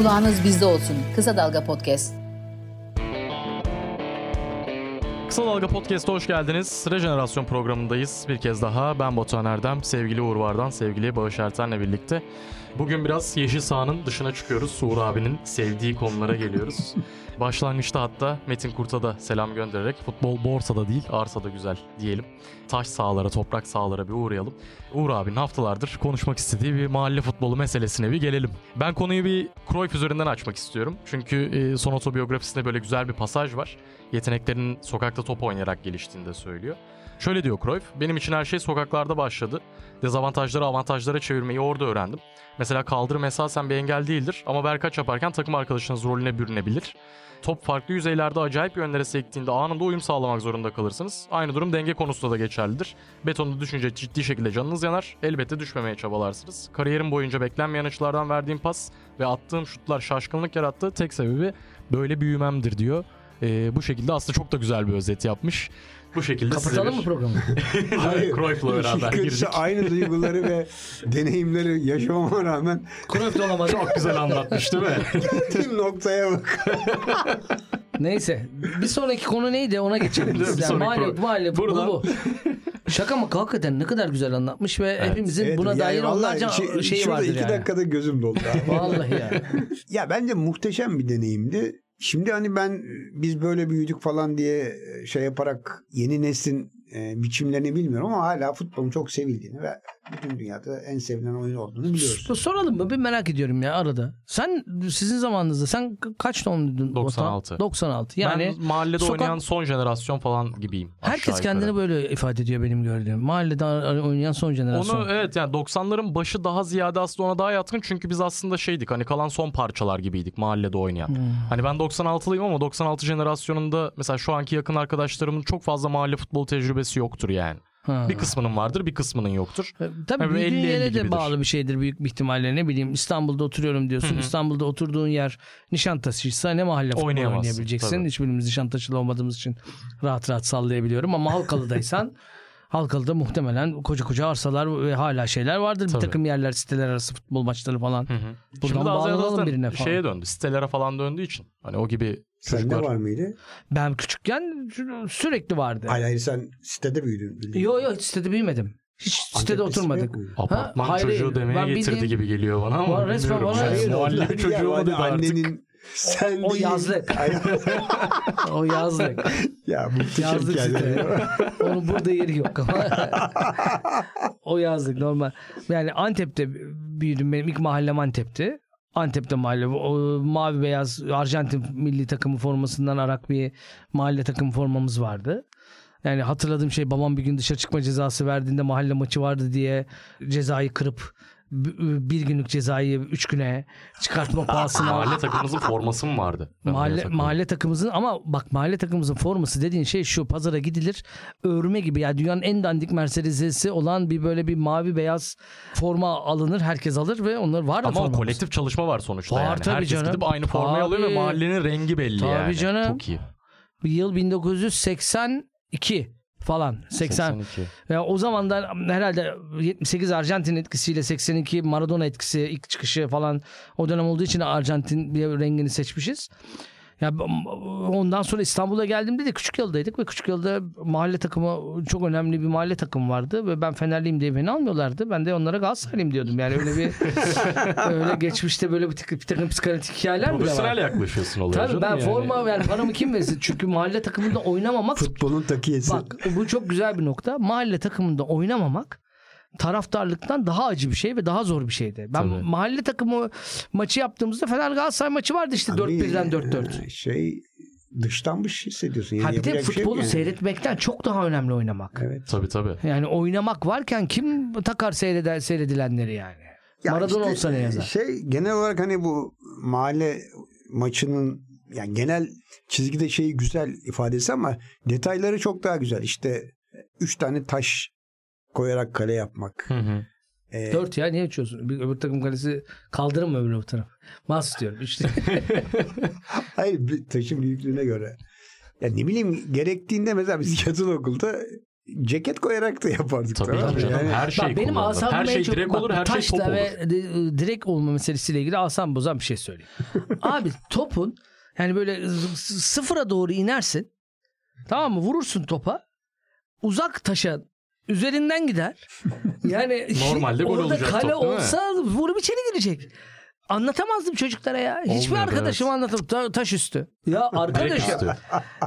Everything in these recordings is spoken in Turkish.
Kulağınız bizde olsun. Kısa Dalga Podcast. Kısa Dalga Podcast'a hoş geldiniz. Rejenerasyon programındayız. Bir kez daha ben Batuhan Erdem, sevgili Uğur Vardan, sevgili Bağış Erten'le birlikte. Bugün biraz yeşil sahanın dışına çıkıyoruz. Uğur abinin sevdiği konulara geliyoruz. Başlangıçta hatta Metin Kurt'a da selam göndererek futbol borsada değil arsada güzel diyelim. Taş sahalara, toprak sahalara bir uğrayalım. Uğur abinin haftalardır konuşmak istediği bir mahalle futbolu meselesine bir gelelim. Ben konuyu bir Cruyff üzerinden açmak istiyorum. Çünkü e, son otobiyografisinde böyle güzel bir pasaj var. Yeteneklerinin sokakta top oynayarak geliştiğini de söylüyor. Şöyle diyor Cruyff, benim için her şey sokaklarda başladı. Dezavantajları avantajlara çevirmeyi orada öğrendim. Mesela kaldırım esasen bir engel değildir ama berkaç yaparken takım arkadaşınız rolüne bürünebilir. Top farklı yüzeylerde acayip yönlere sektiğinde anında uyum sağlamak zorunda kalırsınız. Aynı durum denge konusunda da geçerlidir. Betonda düşünce ciddi şekilde canınız yanar. Elbette düşmemeye çabalarsınız. Kariyerim boyunca beklenmeyen açılardan verdiğim pas ve attığım şutlar şaşkınlık yarattı. Tek sebebi böyle büyümemdir diyor. Ee, bu şekilde aslında çok da güzel bir özet yapmış. Bu şekilde Kapatalım size mı programı? bir... Cruyff'la beraber girdik. aynı duyguları ve deneyimleri yaşamama rağmen Cruyff'da olamadı. Çok güzel anlatmış değil mi? geldiğim noktaya bak. Neyse. Bir sonraki konu neydi ona geçelim. Bir. Yani mahalle futbolu Buradan- bu. Şaka mı? Hakikaten ne kadar güzel anlatmış ve hepimizin Evet, buna yani dair onlarca şey- şeyi şurada vardır iki yani. dakikada gözüm doldu. abi. Vallahi ya. ya bence muhteşem bir deneyimdi. Şimdi hani ben biz böyle büyüdük falan diye şey yaparak yeni neslin e, biçimlerini bilmiyorum ama hala futbolun çok sevildiğini ve bütün dünyada en sevilen oyun olduğunu biliyoruz. So- Soralım mı? Bir merak ediyorum ya arada. Sen sizin zamanınızda sen ka- kaç doğumluydun? 96. 96. Yani ben mahallede sokak- oynayan son jenerasyon falan gibiyim. herkes yukarı. kendini böyle ifade ediyor benim gördüğüm. Mahallede oynayan son jenerasyon. Onu evet yani 90'ların başı daha ziyade aslında ona daha yatkın çünkü biz aslında şeydik hani kalan son parçalar gibiydik mahallede oynayan. Hmm. Hani ben 96'lıyım ama 96 jenerasyonunda mesela şu anki yakın arkadaşlarımın çok fazla mahalle futbol tecrübesi yoktur yani. Ha. Bir kısmının vardır bir kısmının yoktur. E, Tabii büyüdüğün 50-50 yere de gibidir. bağlı bir şeydir büyük bir ihtimalle. Ne bileyim İstanbul'da oturuyorum diyorsun. İstanbul'da oturduğun yer Nişantaşı'ysa ne mahalle Oynayamazsın, oynayabileceksin. tabii. Hiçbirimiz Nişantaşı'lı olmadığımız için rahat rahat sallayabiliyorum. Ama Halkalı'daysan Halkalı'da muhtemelen koca koca arsalar ve hala şeyler vardır. Tabii. Bir takım yerler siteler arası futbol maçları falan. Hı hı. Buradan bağlanalım birine falan. Şeye döndü sitelere falan döndüğü için. Hani o gibi Sende çocuklar. var mıydı? Ben küçükken sü- sürekli vardı. Hayır hayır sen sitede büyüdün. Yok yok hiç sitede büyümedim. Hiç sitede Antep'te oturmadık. Apartman Ha, hayır, çocuğu demeye getirdi bildiğin- gibi geliyor bana ama Var, resmen bana- Hayır, Mahalle çocuğu hadi dedi artık. annenin sen O değil. yazlık. O yazlık. ya muhteşem Yazlık geldi. site. Onun burada yeri yok ama. o yazlık normal. Yani Antep'te büyüdüm. Benim ilk mahallem Antep'ti. Antep'te mahalle. O mavi beyaz Arjantin milli takımı formasından arak bir mahalle takım formamız vardı. Yani hatırladığım şey babam bir gün dışarı çıkma cezası verdiğinde mahalle maçı vardı diye cezayı kırıp bir günlük cezayı üç güne çıkartma pahasına Mahalle takımımızın forması mı vardı? Ben Mahalle, mahalle takımımızın ama bak mahalle takımımızın forması dediğin şey şu pazara gidilir örme gibi ya dünyanın en dandik Mercedes'i olan bir böyle bir mavi beyaz forma alınır herkes alır ve onlar var da Ama o formamız. kolektif çalışma var sonuçta Var yani. tabii Herkes canım. gidip aynı formayı alıyor ve Tabii. mahallenin rengi belli Tabii yani. canım. Çok iyi. Yıl 1982 falan 80 82. ya o zamandan herhalde 78 Arjantin etkisiyle 82 Maradona etkisi ilk çıkışı falan o dönem olduğu için Arjantin bir rengini seçmişiz. Ya ondan sonra İstanbul'a geldiğimde de küçük yıldaydık ve küçük yılda mahalle takımı çok önemli bir mahalle takımı vardı ve ben Fenerliyim diye beni almıyorlardı. Ben de onlara Galatasaraylıyım diyordum. Yani öyle bir öyle geçmişte böyle bir, tık- bir takım psikanalitik hikayeler bile Profesyonel var. yaklaşıyorsun oluyor Tabii ben yani. forma yani paramı kim versin? Çünkü mahalle takımında oynamamak Futbolun takiyesi. Bak bu çok güzel bir nokta. Mahalle takımında oynamamak taraftarlıktan daha acı bir şey ve daha zor bir şeydi. Ben Tabii. mahalle takımı maçı yaptığımızda Fener Galatasaray maçı vardı işte Abi, 4-1'den 4-4. e, Şey dışlanmış hissediyorsun. Yani Ha bir de şey futbolu yani. seyretmekten çok daha önemli oynamak. Evet. Tabii tabii. Yani oynamak varken kim takar seyreder seyredilenleri yani? Ya Maradona işte, olsa ne yazar? Şey genel olarak hani bu mahalle maçının yani genel çizgide şeyi güzel ifadesi ama detayları çok daha güzel. İşte üç tane taş koyarak kale yapmak. Hı hı. Ee, 4 ya niye uçuyorsun? Bir öbür takım kalesi kaldırın mı öbür taraf? Mas diyorum. İşte. Hayır bir taşın büyüklüğüne göre. Ya ne bileyim gerektiğinde mesela biz yatılı okulda ceket koyarak da yapardık. Tabii tamam canım. Yani- her şey Bak benim asabımı Her şey çok direkt bak, olur, her şey top olur. ve de- direkt olma meselesiyle ilgili asam bozan bir şey söyleyeyim. Abi topun yani böyle sıfıra doğru inersin. Tamam mı? Vurursun topa. Uzak taşa üzerinden gider. Yani Normalde gol orada olacak kale top, olsa vurup içeri girecek. Anlatamazdım çocuklara ya. Hiçbir arkadaşım anlatıp ta- taş üstü. Ya Direkt arkadaşım. üstü.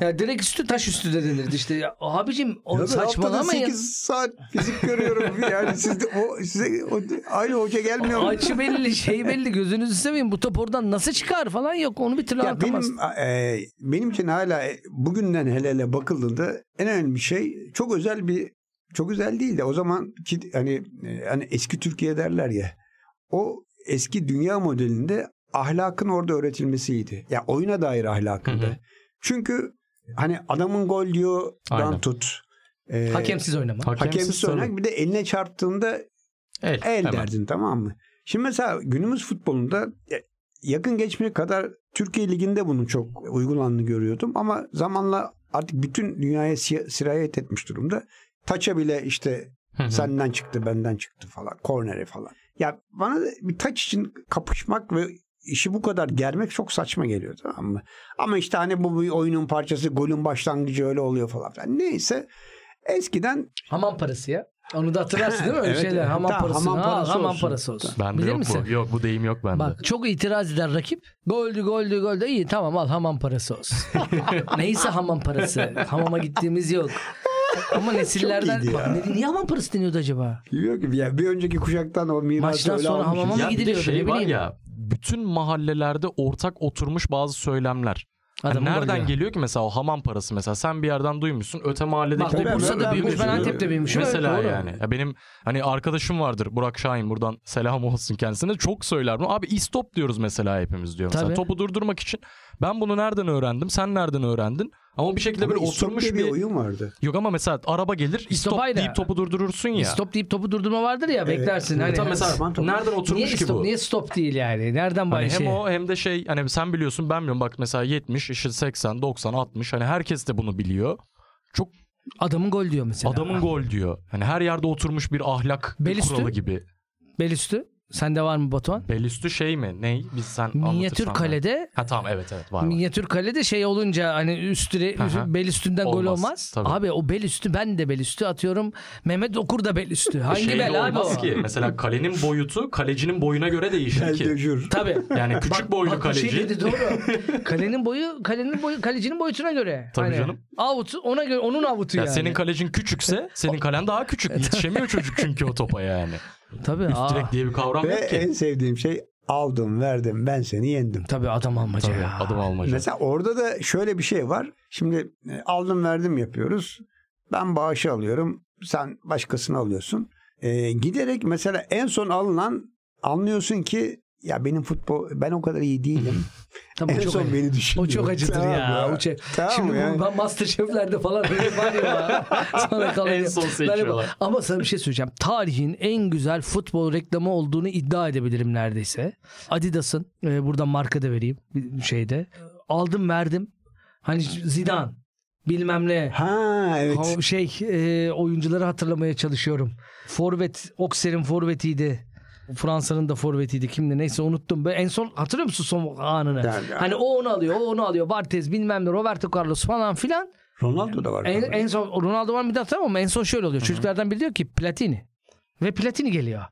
ya direkt üstü taş üstü de denirdi işte. Ya, abicim o Ya saçmalamayın. 8 saat fizik görüyorum. Yani siz de o, size o, aynı hoca gelmiyor mu? Açı belli şey belli gözünüzü seveyim bu top oradan nasıl çıkar falan yok onu bir türlü Ya anlatamaz. benim e, benim için hala e, bugünden hele hele bakıldığında en önemli şey çok özel bir çok özel değil de o zaman ki hani e, hani eski Türkiye derler ya o eski dünya modelinde ahlakın orada öğretilmesiydi. Ya oyuna dair ahlakında. Hı hı. Çünkü hani adamın gol diyor dan tut. E, Hakemsiz oynama. Hakemsiz hakemsiz oynak bir de eline çarptığında El, el hemen. derdin tamam mı? Şimdi mesela günümüz futbolunda yakın geçmişe kadar Türkiye Ligi'nde bunun çok uygulandığını görüyordum ama zamanla artık bütün dünyaya si- sirayet etmiş durumda. Taça bile işte senden çıktı benden çıktı falan. Korneri falan. Ya bana bir taç için kapışmak ve işi bu kadar germek çok saçma geliyor tamam mı? Ama işte hani bu bir oyunun parçası golün başlangıcı öyle oluyor falan. filan. Neyse eskiden Hamam parası ya. Onu da hatırlarsın değil mi? Öyle Evet, şeyler. evet. Hamam Tamam, parası. hamam Ha, parası hamam olsun. parası olsun. Bende Bilir yok misin? bu. Yok bu deyim yok bende. Bak çok itiraz eder rakip. Goldü goldü goldü. İyi tamam al hamam parası olsun. Neyse hamam parası. Hamama gittiğimiz yok. Ama nesillerden... Bak, ne- niye hamam parası deniyordu acaba? Yok ki ya bir önceki kuşaktan o mirası Maçtan öyle sonra almışız. hamama mı ya bir de gidiliyordu, şey ne var bileyim. ya bütün mahallelerde ortak oturmuş bazı söylemler. Yani Adamın nereden golü. geliyor ki mesela o hamam parası mesela sen bir yerden duymuşsun öte mahalledeki Bak o Bursa'da büyümüş ben Antep'te büyümüşüm. Mesela Evet, doğru. yani. Ya benim hani arkadaşım vardır Burak Şahin buradan selam olsun kendisine. Çok söyler bunu. Abi istop diyoruz mesela hepimiz diyor. Mesela Tabii. topu durdurmak için. Ben bunu nereden öğrendim? Sen nereden öğrendin? Ama bir şekilde böyle oturmuş bir... bir oyun vardı. Yok ama mesela araba gelir istop aynı. deyip topu durdurursun ya. Stop deyip topu durdurma vardır ya beklersin. evet. Hani, Tam mesela nereden niye oturmuş ki stop, bu? niye stop değil yani? Nereden Hani hem şey? o hem de şey hani sen biliyorsun ben biliyorum bak mesela 70 işte 80 90 60 hani herkes de bunu biliyor. Çok Adamın gol diyor mesela. adamın gol diyor. Hani her yerde oturmuş bir ahlak Bel üstü. kuralı gibi. Bel üstü. Sende var mı Batuhan? Bel üstü şey mi? Ney? Biz sen Minyatür anlatırsan ben. kalede Ha tamam evet evet var. var. Minyatür kalede şey olunca hani üstüne bel üstünden gol Olmaz, olmaz. tabii. Abi o bel üstü ben de bel üstü atıyorum. Mehmet Okur da bel üstü. Hangi şey bel abi olmaz o? ki. Mesela kalenin boyutu kalecinin boyuna göre değişir ki. döjür. Tabii. Yani küçük boylu Bak, bir kaleci. Şey dedi doğru. kalenin boyu kalenin boyu kalecinin boyutuna göre. Tabii canım. Avut ona göre onun avutu Ya yani. senin kalecin küçükse senin kalen daha küçük. Yetişemiyor çocuk çünkü o topa yani. Tabii. Üst aa. direk diye bir kavram Ve yok ki. en sevdiğim şey aldım verdim ben seni yendim. Tabii adam almaca Tabii ya. adım almaca. Mesela orada da şöyle bir şey var. Şimdi e, aldım verdim yapıyoruz. Ben bağışı alıyorum. Sen başkasını alıyorsun. E, giderek mesela en son alınan anlıyorsun ki ya benim futbol ben o kadar iyi değilim. Tabii en çok son acı. beni düşünüyor. O çok acıdır Tamam ya. O şey- Tamam Şimdi yani? ben Masterchef'lerde falan böyle var ya. Sonra kalıyor. En son Ben- seçiyorlar. Ama sana bir şey söyleyeceğim. Tarihin en güzel futbol reklamı olduğunu iddia edebilirim neredeyse. Adidas'ın e, buradan marka da vereyim bir şeyde. Aldım verdim. Hani Zidane bilmem ne. Ha evet. Ha, şey e, oyuncuları hatırlamaya çalışıyorum. Forvet, Auxerre'in forvetiydi. Fransa'nın da forvetiydi kimdi neyse unuttum. En son hatırlıyor musun son anını? Yani- hani o onu alıyor, o onu alıyor. Barthez bilmem ne, Roberto Carlos falan filan. Ronaldo da var. En, galiba. en son Ronaldo var mı bir de hatırlamam ama en son şöyle oluyor. Çocuklardan biri diyor ki Platini. Ve Platini geliyor.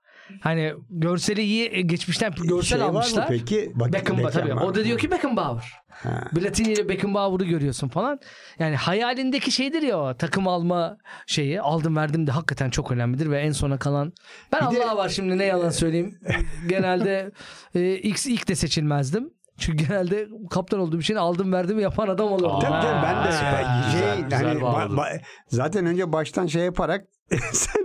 Hani görseli iyi e, geçmişten görsel şey var mı almışlar. peki? Bak, Beckenbauer tabii. O da diyor ki Beckenbauer. Ha. Platini ile Beckenbauer'ı görüyorsun falan. Yani hayalindeki şeydir ya o takım alma şeyi. Aldım verdim de hakikaten çok önemlidir ve en sona kalan. Ben Allah'a var şimdi ne yalan söyleyeyim. Genelde e, ilk, ilk de seçilmezdim. Çünkü genelde kaptan olduğum için aldım verdim yapan adam olurdu. Aa, Tabii tabii ben de süper, şey, güzel, güzel hani bağladın. ba- ba- zaten önce baştan şey yaparak sen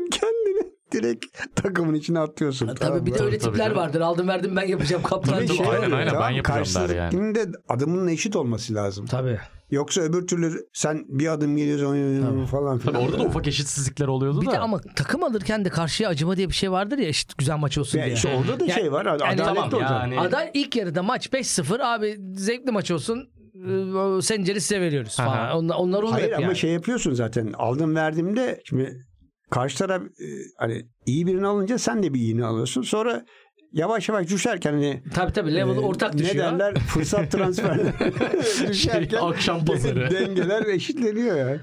direkt takımın içine atıyorsun. Tabii bir de öyle tabii tipler canım. vardır. Aldım verdim ben yapacağım kaptan. Bir Tabii, şey aynen, oluyor, aynen, ben tamam, yapıyorum der yani. de adımının eşit olması lazım. Tabii. Yoksa öbür türlü sen bir adım geliyorsun falan filan. Tabii orada da ufak eşitsizlikler oluyordu Bir da. de ama takım alırken de karşıya acıma diye bir şey vardır ya eşit güzel maç olsun Ya diye. işte orada da Yani- şey var. yani Adaletli tamam olacak. yani. Aday ilk yarıda maç 5-0 abi zevkli maç olsun e, Sencer'i size veriyoruz Aha. falan. Onlar, onlar olur Hayır ama yani. şey yapıyorsun zaten. Aldım verdiğimde şimdi karşı taraf e, hani iyi birini alınca sen de bir iyini alıyorsun. Sonra yavaş yavaş düşerken hani Tabii tabii level e, ortak ne düşüyor. derler fırsat transfer düşerken Şey, akşam pazarı. dengeler eşitleniyor ya. Ve,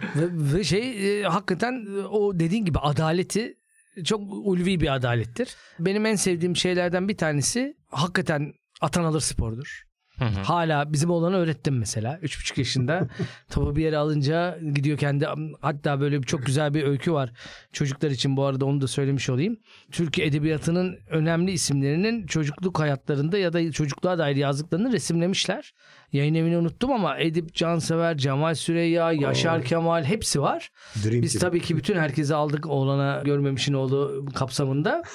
ve şey e, hakikaten e, o dediğin gibi adaleti çok ulvi bir adalettir. Benim en sevdiğim şeylerden bir tanesi hakikaten atan alır spordur. Hı hı. Hala bizim oğlanı öğrettim mesela. 3,5 yaşında. Topu bir yere alınca gidiyor kendi. Hatta böyle bir çok güzel bir öykü var. Çocuklar için bu arada onu da söylemiş olayım. Türkiye Edebiyatı'nın önemli isimlerinin çocukluk hayatlarında ya da çocukluğa dair yazdıklarını resimlemişler. Yayın evini unuttum ama Edip Cansever, Cemal Süreyya, Yaşar Kemal hepsi var. Dream Biz Team. tabii ki bütün herkesi aldık oğlana görmemişin oğlu kapsamında.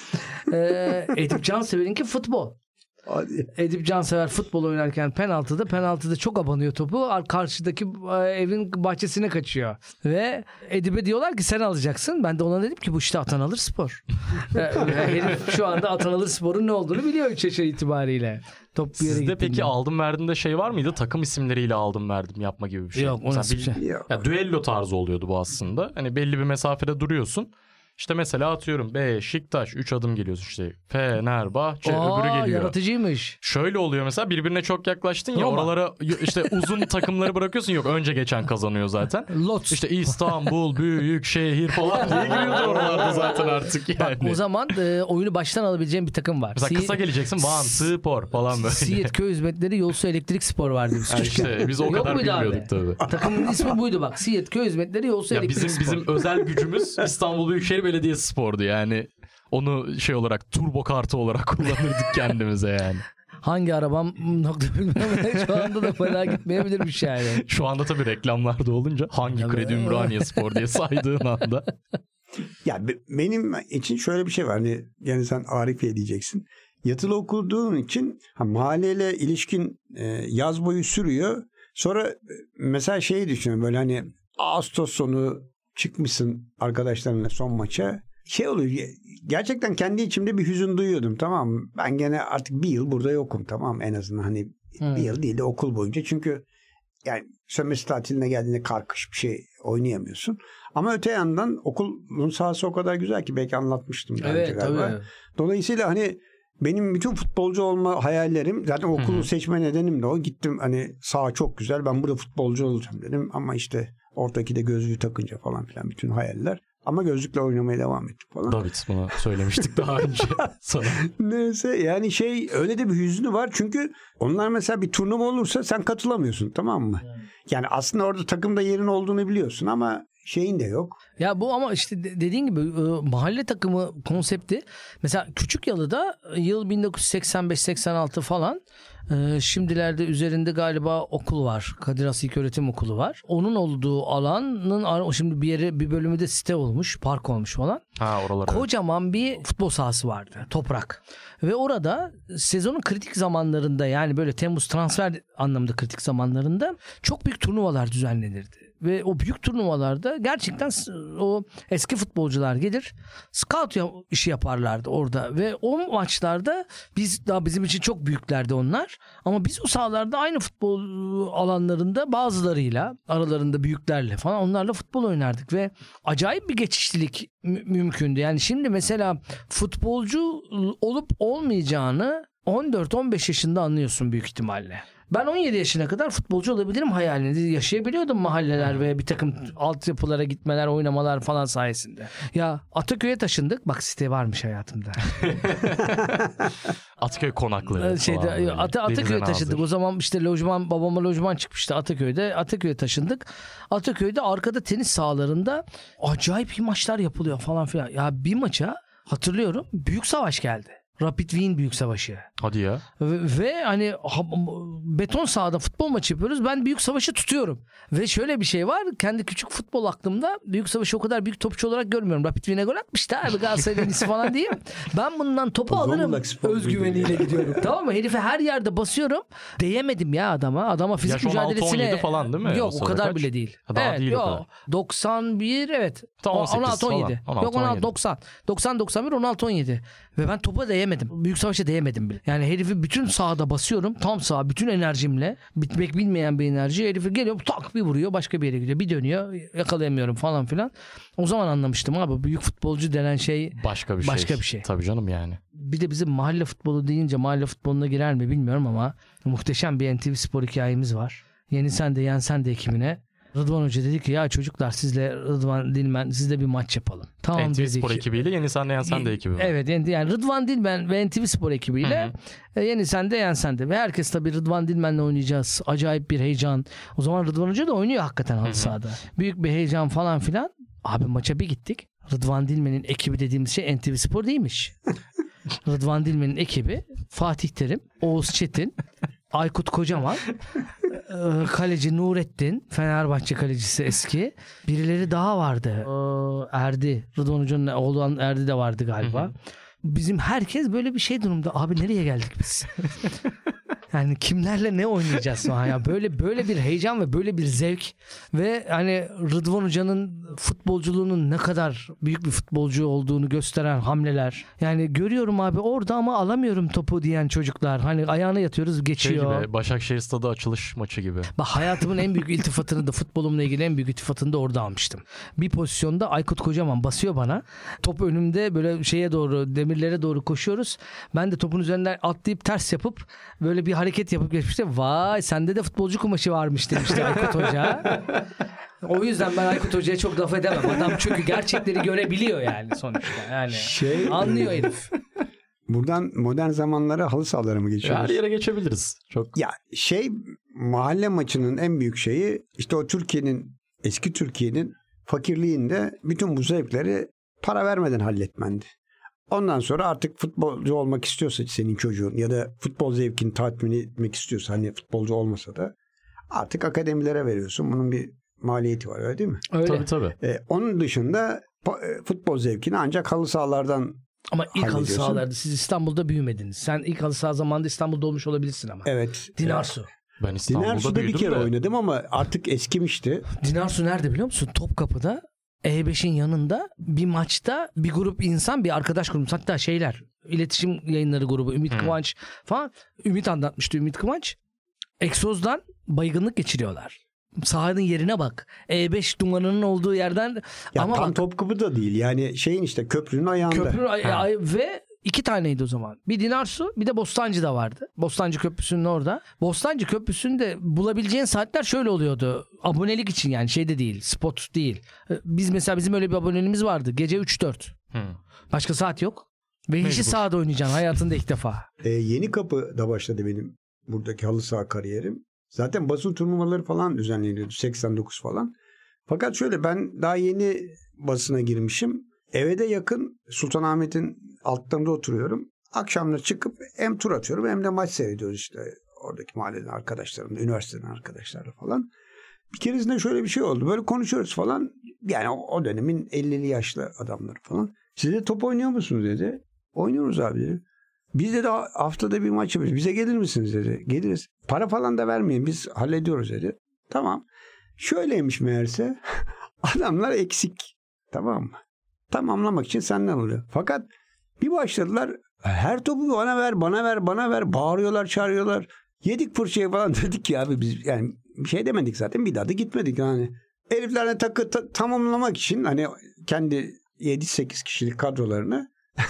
Ee, Edip Cansever'inki futbol. Hadi. Edip Cansever futbol oynarken penaltıda penaltıda çok abanıyor topu Ar- karşıdaki e, evin bahçesine kaçıyor ve Edip'e diyorlar ki sen alacaksın ben de ona dedim ki bu işte atan alır spor E, herif şu anda atan alır sporun ne olduğunu biliyor 3 yaş itibariyle top bir yere Sizde peki aldım verdiğinde şey var mıydı? Takım isimleriyle aldım verdim yapma gibi bir şey. Yok, o nasıl bir şey? Ya düello tarzı oluyordu bu aslında. Hani belli bir mesafede duruyorsun. İşte mesela atıyorum Beşiktaş 3 adım geliyorsun işte. Fenerbahçe Aa, öbürü geliyor. yaratıcıymış Şöyle oluyor mesela birbirine çok yaklaştın ya Roma. oralara işte uzun takımları bırakıyorsun yok önce geçen kazanıyor zaten. Lots İşte İstanbul büyük şehir falan diye giriyordur oralarda zaten artık yani. o zaman e, oyunu baştan alabileceğim bir takım var Mesela Si- kısa geleceksin Van Spor falan böyle. Siirt Köy Hizmetleri Yolsu Elektrik Spor vardı biz Yani işte biz o kadar bilmiyorduk tabii. Takımın ismi buydu bak. Siirt Köy Hizmetleri Yolsu Ya Elektrik bizim Spor. bizim özel gücümüz İstanbul Büyükşehir Belediyesi spordu yani. Onu şey olarak turbo kartı olarak kullanırdık kendimize yani. Hangi arabam nokta bilmem şu anda da fena gitmeyebilirmiş yani. Şu anda tabii reklamlarda olunca hangi kredi Ümraniye Spor diye saydığın anda. Ya be- benim için şöyle bir şey var. Hani yani sen Arifiye diyeceksin. Yatılı okuduğun için ha, mahalleyle ilişkin e, yaz boyu sürüyor. Sonra e, mesela şeyi düşünüyorum böyle hani Ağustos sonu çıkmışsın arkadaşlarınla son maça. Şey oluyor ge- gerçekten kendi içimde bir hüzün duyuyordum tamam? Ben gene artık bir yıl burada yokum tamam en azından hani Hmm. bir yıl değil de okul boyunca çünkü yani sömestr tatiline geldiğinde karkış bir şey oynayamıyorsun. Ama öte yandan okulun sahası o kadar güzel ki belki anlatmıştım daha önce Evet galiba. tabii. Dolayısıyla hani benim bütün futbolcu olma hayallerim zaten okulu seçme nedenim de o. Gittim hani saha çok güzel ben burada futbolcu olacağım dedim ama işte ortaki de gözlüğü takınca falan filan bütün hayaller. Ama gözlükle oynamaya devam ettik falan. David bunu söylemiştik daha önce sana. Neyse yani şey öyle de bir hüznü var. Çünkü onlar mesela bir turnuva olursa sen katılamıyorsun tamam mı? Yani aslında orada takımda yerin olduğunu biliyorsun ama şeyin de yok. Ya bu ama işte de- dediğin gibi e, mahalle takımı konsepti mesela Küçük Yalı'da e, yıl 1985-86 falan e, şimdilerde üzerinde galiba okul var. Kadir Has İlköğretim Okulu var. Onun olduğu alanın şimdi bir yere bir bölümü de site olmuş, park olmuş falan. Ha oralara. Kocaman bir futbol sahası vardı. Toprak. Ve orada sezonun kritik zamanlarında yani böyle Temmuz transfer anlamında kritik zamanlarında çok büyük turnuvalar düzenlenirdi. Ve o büyük turnuvalarda gerçekten o eski futbolcular gelir scout işi yaparlardı orada ve o maçlarda biz daha bizim için çok büyüklerdi onlar ama biz o sahalarda aynı futbol ıı, alanlarında bazılarıyla aralarında büyüklerle falan onlarla futbol oynardık ve acayip bir geçişlilik mü- mümkündü. Yani şimdi mesela futbolcu ıı, olup olmayacağını 14-15 yaşında anlıyorsun büyük ihtimalle. Ben 17 yaşına kadar futbolcu olabilirim hayalini yaşayabiliyordum mahalleler ve bir takım altyapılara gitmeler, oynamalar falan sayesinde. Ya Ataköy'e taşındık. Bak site varmış hayatımda. Ataköy konakları. Ee, şeyde Denize Ataköy'e taşındık. O zaman işte lojman babama lojman çıkmıştı Ataköy'de. Ataköy'e taşındık. Ataköy'de arkada tenis sahalarında acayip maçlar yapılıyor falan filan. Ya bir maça hatırlıyorum büyük savaş geldi. Rapid Wien Büyük Savaşı. Hadi ya. Ve, ve hani ha- beton sahada futbol maçı yapıyoruz. Ben Büyük Savaş'ı tutuyorum. Ve şöyle bir şey var. Kendi küçük futbol aklımda Büyük Savaş'ı o kadar büyük topçu olarak görmüyorum. Rapid Wien'e gol atmıştı abi Galatasaray'ın falan diyeyim. Ben bundan topu alırım özgüveniyle gidiyorum. tamam mı? Herife her yerde basıyorum. Değemedim ya adama. Adama fizik Yaş 16, mücadelesine. 17 falan değil mi? O Yok o sırada kadar kaç? bile değil. Ha, daha evet, değil o yok. kadar. 91 evet. Ta 18 16 17. falan. 16, Yok 16 17. 90. 90 91 16 17. Ve ben topa değemedim. Büyük savaşa değemedim bile. Yani herifi bütün sahada basıyorum. Tam sağ bütün enerjimle. Bitmek bilmeyen bir enerji. Herifi geliyor tak bir vuruyor başka bir yere gidiyor. Bir dönüyor yakalayamıyorum falan filan. O zaman anlamıştım abi büyük futbolcu denen şey Başka bir şey. Başka bir şey. Tabii canım yani. bir de bizim mahalle futbolu deyince mahalle futboluna girer mi bilmiyorum ama muhteşem bir NTV Spor hikayemiz var. Yeni sen de yen sen de ekibine Rıdvan Hoca dedi ki ya çocuklar sizle Rıdvan Dilmen sizle bir maç yapalım. Tamam NTV dedik. Spor ekibiyle Yeni Sen de Yen Sen de ekibi var. Evet yani yani Rıdvan Dilmen ve NTV Spor ekibiyle e, Yeni Sen de Yen Sen de ve herkes tabii Rıdvan Dilmen'le oynayacağız. Acayip bir heyecan. O zaman Rıdvan Hoca da oynuyor hakikaten halı sahada. Büyük bir heyecan falan filan. Abi maça bir gittik. Rıdvan Dilmen'in ekibi dediğimiz şey NTV Spor değilmiş. Rıdvan Dilmen'in ekibi Fatih Terim, Oğuz Çetin, Aykut Kocaman, e, kaleci Nurettin, Fenerbahçe kalecisi eski. Birileri daha vardı. Erdi, Rıdvan Hoca'nın oğlu Erdi de vardı galiba. Bizim herkes böyle bir şey durumda. Abi nereye geldik biz? Yani kimlerle ne oynayacağız falan ya böyle böyle bir heyecan ve böyle bir zevk ve hani Rıdvan Hoca'nın futbolculuğunun ne kadar büyük bir futbolcu olduğunu gösteren hamleler. Yani görüyorum abi orada ama alamıyorum topu diyen çocuklar. Hani ayağına yatıyoruz Şey geçiyor. gibi Başakşehir Stadı açılış maçı gibi. Bak hayatımın en büyük iltifatını da futbolumla ilgili en büyük iltifatını da orada almıştım. Bir pozisyonda Aykut Kocaman basıyor bana. Top önümde böyle şeye doğru demirlere doğru koşuyoruz. Ben de topun üzerinden atlayıp ters yapıp böyle bir hareket yapıp geçmişti. Vay sende de futbolcu kumaşı varmış demişti Aykut Hoca. O yüzden ben Aykut Hoca'ya çok laf edemem. Adam çünkü gerçekleri görebiliyor yani sonuçta. Yani Şey, anlıyor herif. Buradan modern zamanlara halı sahalara mı geçiyoruz? Her yere geçebiliriz. Çok Ya şey mahalle maçının en büyük şeyi işte o Türkiye'nin eski Türkiye'nin fakirliğinde bütün bu zevkleri para vermeden halletmendi. Ondan sonra artık futbolcu olmak istiyorsa senin çocuğun ya da futbol zevkini tatmin etmek istiyorsa hani futbolcu olmasa da artık akademilere veriyorsun. Bunun bir maliyeti var öyle değil mi? Öyle. tabii tabii. Ee, onun dışında e, futbol zevkini ancak halı sahalardan Ama ilk halı sahalarda siz İstanbul'da büyümediniz. Sen ilk halı saha zamanında İstanbul'da olmuş olabilirsin ama. evet. Dinarsu. Ben İstanbul'da Dinarsu'da bir kere de. oynadım ama artık eskimişti. Dinarsu nerede biliyor musun? Topkapı'da E5'in yanında bir maçta bir grup insan bir arkadaş grubu hatta şeyler iletişim yayınları grubu Ümit Hmm. Kıvanç falan Ümit anlatmıştı Ümit Kıvanç egzozdan baygınlık geçiriyorlar. Sahanın yerine bak. E5 dumanının olduğu yerden Ya ama tam bak, Topkapı da değil. Yani şeyin işte köprünün ayağında. köprü ay- ay- ve iki taneydi o zaman. Bir Dinarsu bir de Bostancı'da vardı. Bostancı Köprüsü'nün orada. Bostancı Köprüsü'nde bulabileceğin saatler şöyle oluyordu. Abonelik için yani şeyde değil spot değil. Ee, Biz mesela bizim öyle bir aboneliğimiz vardı. Gece 3-4. Hı. Başka saat yok. Ve Mecbur. sahada oynayacaksın hayatında ilk defa. Ee, yeni kapıda başladı benim buradaki halı saha kariyerim. Zaten basın turnuvaları falan düzenleniyordu. 89 falan. Fakat şöyle ben daha yeni basına girmişim. Eve de yakın Sultanahmet'in altlarında oturuyorum. Akşamları çıkıp hem tur atıyorum hem de maç seyrediyoruz işte. Oradaki mahalleden arkadaşlarımla, üniversiteden arkadaşlarla falan. Bir keresinde şöyle bir şey oldu. Böyle konuşuyoruz falan. Yani o, dönemin 50'li yaşlı adamları falan. Siz de top oynuyor musunuz dedi. Oynuyoruz abi dedi. Biz de haftada bir maç yapıyoruz. Bize gelir misiniz dedi. Geliriz. Para falan da vermeyin. Biz hallediyoruz dedi. Tamam. Şöyleymiş meğerse. Adamlar eksik. Tamam mı? Tamamlamak için senden oluyor. Fakat bir başladılar. Her topu bana ver, bana ver, bana ver. Bağırıyorlar, çağırıyorlar. Yedik fırçayı falan dedik ki abi biz yani bir şey demedik zaten. Bir daha da gitmedik yani. Heriflerle takı ta- tamamlamak için hani kendi 7-8 kişilik kadrolarını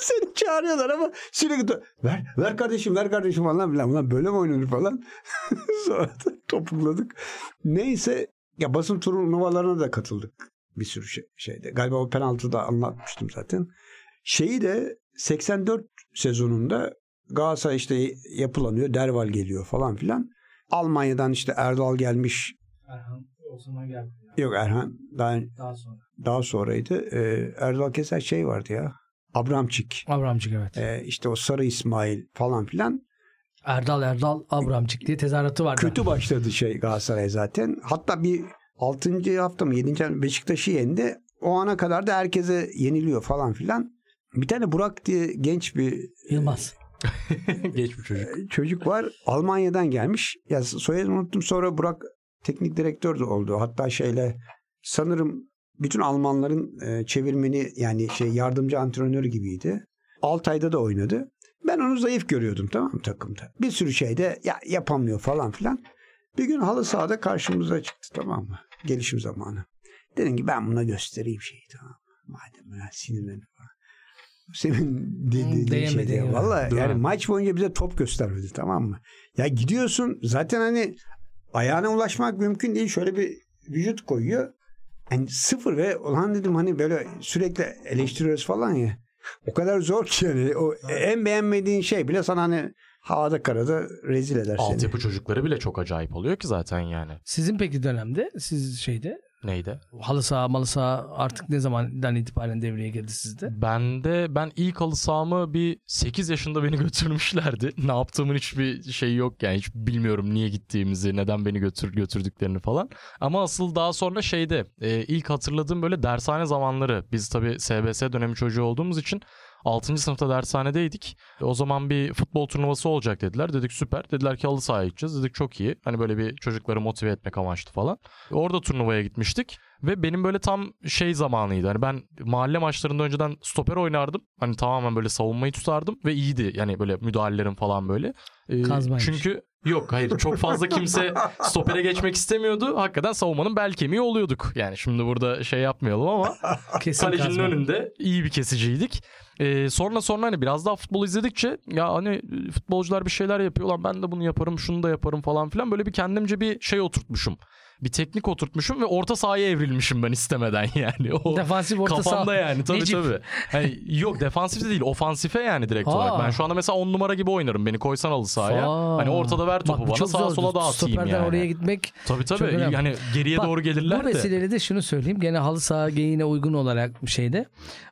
seni çağırıyorlar ama sürekli ver ver kardeşim ver kardeşim falan filan. Ulan böyle mi oynanır falan. Sonra da topukladık. Neyse ya basın turnuvalarına da katıldık bir sürü şey, şeyde. Galiba o penaltıda anlatmıştım zaten. Şeyi de 84 sezonunda Galatasaray işte yapılanıyor. Derval geliyor falan filan. Almanya'dan işte Erdal gelmiş. Erhan o zaman geldi. Yok Erhan daha, Daha sonra. daha sonraydı. Ee, Erdal Keser şey vardı ya. Abramçik. Abramcık evet. Ee, işte o Sarı İsmail falan filan. Erdal Erdal Abramcık diye tezahüratı vardı. Kötü başladı şey Galatasaray zaten. Hatta bir 6. hafta mı 7. hafta Beşiktaş'ı yendi. O ana kadar da herkese yeniliyor falan filan. Bir tane Burak diye genç bir Yılmaz. Geç bir çocuk. çocuk var. Almanya'dan gelmiş. Ya soyadını unuttum. Sonra Burak teknik direktör de oldu. Hatta şeyle sanırım bütün Almanların e, çevirmeni yani şey yardımcı antrenörü gibiydi. Altay'da da oynadı. Ben onu zayıf görüyordum tamam mı takımda. Bir sürü şeyde ya yapamıyor falan filan. Bir gün halı sahada karşımıza çıktı tamam mı? Gelişim zamanı. Dedim ki ben buna göstereyim şeyi tamam? Madem sinirlendim falan. Senin dediğin Değemedi şey yani. Valla yani maç boyunca bize top göstermedi tamam mı? Ya gidiyorsun zaten hani ayağına ulaşmak mümkün değil. Şöyle bir vücut koyuyor. Yani sıfır ve ulan dedim hani böyle sürekli eleştiriyoruz falan ya. O kadar zor ki yani. O en beğenmediğin şey bile sana hani havada karada rezil eder seni. Altyapı çocukları bile çok acayip oluyor ki zaten yani. Sizin peki dönemde siz şeyde Neydi? halı saha malı saha artık ne zamandan itibaren devreye girdi sizde? Ben de ben ilk halı sahamı bir 8 yaşında beni götürmüşlerdi. Ne yaptığımın hiçbir şeyi yok yani hiç bilmiyorum niye gittiğimizi, neden beni götür götürdüklerini falan. Ama asıl daha sonra şeyde e, ilk hatırladığım böyle dershane zamanları. Biz tabii SBS dönemi çocuğu olduğumuz için 6. sınıfta dershanedeydik. O zaman bir futbol turnuvası olacak dediler. Dedik süper. Dediler ki halı sahaya gideceğiz. Dedik çok iyi. Hani böyle bir çocukları motive etmek amaçlı falan. Orada turnuvaya gitmiştik. Ve benim böyle tam şey zamanıydı. Hani ben mahalle maçlarında önceden stoper oynardım. Hani tamamen böyle savunmayı tutardım ve iyiydi. Yani böyle müdahalelerim falan böyle. Ee, Kazmaymış. çünkü yok hayır çok fazla kimse stopere geçmek istemiyordu. Hakikaten savunmanın bel kemiği oluyorduk. Yani şimdi burada şey yapmayalım ama Kesin kalecinin kazma. önünde iyi bir kesiciydik. Ee, sonra sonra hani biraz daha futbol izledikçe ya hani futbolcular bir şeyler yapıyor lan ben de bunu yaparım şunu da yaparım falan filan böyle bir kendimce bir şey oturtmuşum. Bir teknik oturtmuşum ve orta sahaya evrilmişim ben istemeden yani. O Defansif orta saha. kafamda yani tabii Necip. tabii. Hani, yok defansif de değil ofansife yani direkt Aa. olarak. Ben şu anda mesela 10 numara gibi oynarım. Beni koysan halı sahaya. Aa. Hani ortada ver topu Bak bu bana sağa sola dağıtayım Stoperden yani. oraya gitmek Tabii tabii. Yani geriye Bak, doğru gelirler Bu de. vesileyle de şunu söyleyeyim. Gene halı saha geyiğine uygun olarak bir şeyde.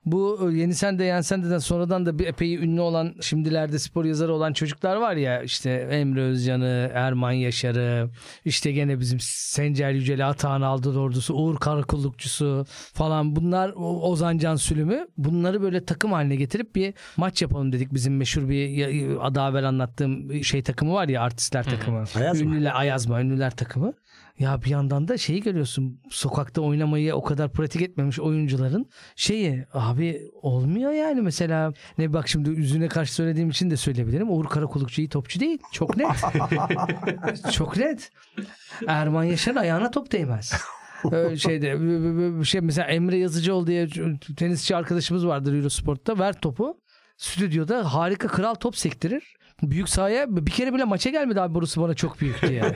Bu Yeni Sen de Yen Sen de'den sonradan da bir epey ünlü olan şimdilerde spor yazarı olan çocuklar var ya işte Emre Özcan'ı, Erman Yaşar'ı, işte gene bizim Sencer Yücel'i, Atahan Aldı ordusu, Uğur Karakullukçusu falan bunlar Ozan Can Sülümü bunları böyle takım haline getirip bir maç yapalım dedik. Bizim meşhur bir adı evvel anlattığım şey takımı var ya artistler takımı. Ayaz mı? Ünlüler, Ayazma, ünlüler takımı. Ya bir yandan da şeyi görüyorsun sokakta oynamayı o kadar pratik etmemiş oyuncuların şeyi abi olmuyor yani mesela. Ne bak şimdi yüzüne karşı söylediğim için de söyleyebilirim. Uğur Karakullukçu iyi topçu değil. Çok net. Çok net. Erman Yaşar ayağına top değmez. Öyle şeyde şey mesela Emre Yazıcıoğlu diye tenisçi arkadaşımız vardır Eurosport'ta. Ver topu. Stüdyoda harika kral top sektirir. Büyük sahaya bir kere bile maça gelmedi abi burası bana çok büyüktü yani.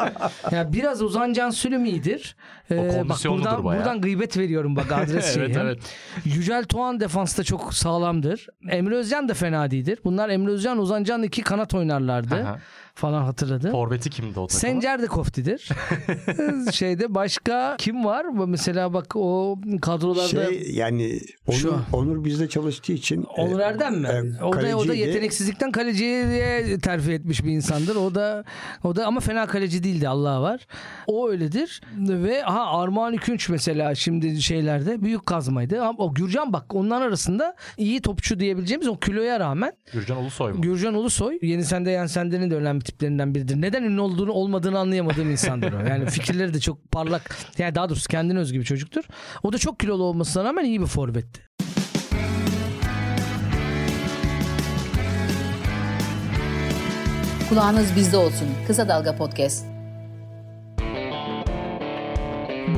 yani biraz Ozan Can Sülüm iyidir. Ee, bak buradan, bayağı. buradan gıybet veriyorum bak adres şeyi. evet evet. Yücel Doğan defansta çok sağlamdır. Emre Özcan da fena değildir. Bunlar Emre Özcan, Ozan Can iki kanat oynarlardı Aha. Falan hatırladım. Forveti kimdi o takımın? Sencer de koftidir. Şeyde başka kim var? Mesela bak o kadrolarda Şey yani Onur, Şu- Onur bizde çalıştığı için Onur e, Erdem mi? e, o da o da kaleciydi. yeteneksizlikten kaleciye terfi etmiş bir insandır. O da o da ama fena kaleci değildi Allah var. O öyledir. Ve ha Armağan Ükünç mesela şimdi şeylerde büyük kazmaydı. Ama o Gürcan bak onların arasında iyi topçu diyebileceğimiz o kiloya rağmen Gürcan Ulusoy mu? Gürcan Ulusoy yeni sende yan sendenin de önemli tiplerinden biridir. Neden ünlü olduğunu olmadığını anlayamadığım insandır o. Yani fikirleri de çok parlak. Yani daha doğrusu kendine özgü bir çocuktur. O da çok kilolu olmasına rağmen iyi bir forvetti. Kulağınız bizde olsun. Kısa Dalga Podcast.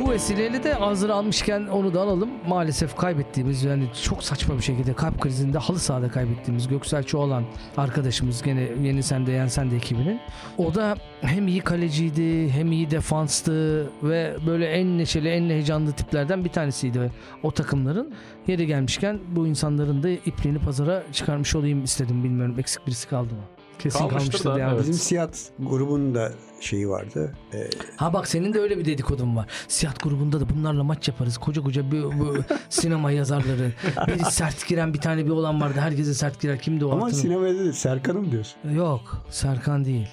Bu vesileyle de hazır almışken onu da alalım. Maalesef kaybettiğimiz yani çok saçma bir şekilde kalp krizinde halı sahada kaybettiğimiz Göksel Çoğalan arkadaşımız gene Yeni Sende Yen Sende ekibinin. O da hem iyi kaleciydi hem iyi defanstı ve böyle en neşeli en heyecanlı tiplerden bir tanesiydi o takımların. Yeri gelmişken bu insanların da ipliğini pazara çıkarmış olayım istedim bilmiyorum eksik birisi kaldı mı? Kesin Kalmıştır kalmıştır, da, yani. evet. Bizim Siyat grubunun da şeyi vardı. E, Ha bak senin de öyle bir dedikodun var. Siyah grubunda da bunlarla maç yaparız. Koca koca bir, bu sinema yazarları. Biri sert giren bir tane bir olan vardı. Herkese sert girer. Kimdi o? ama hatırlamıyorum. sinemada da Serkan'ım diyorsun. Yok. Serkan değil.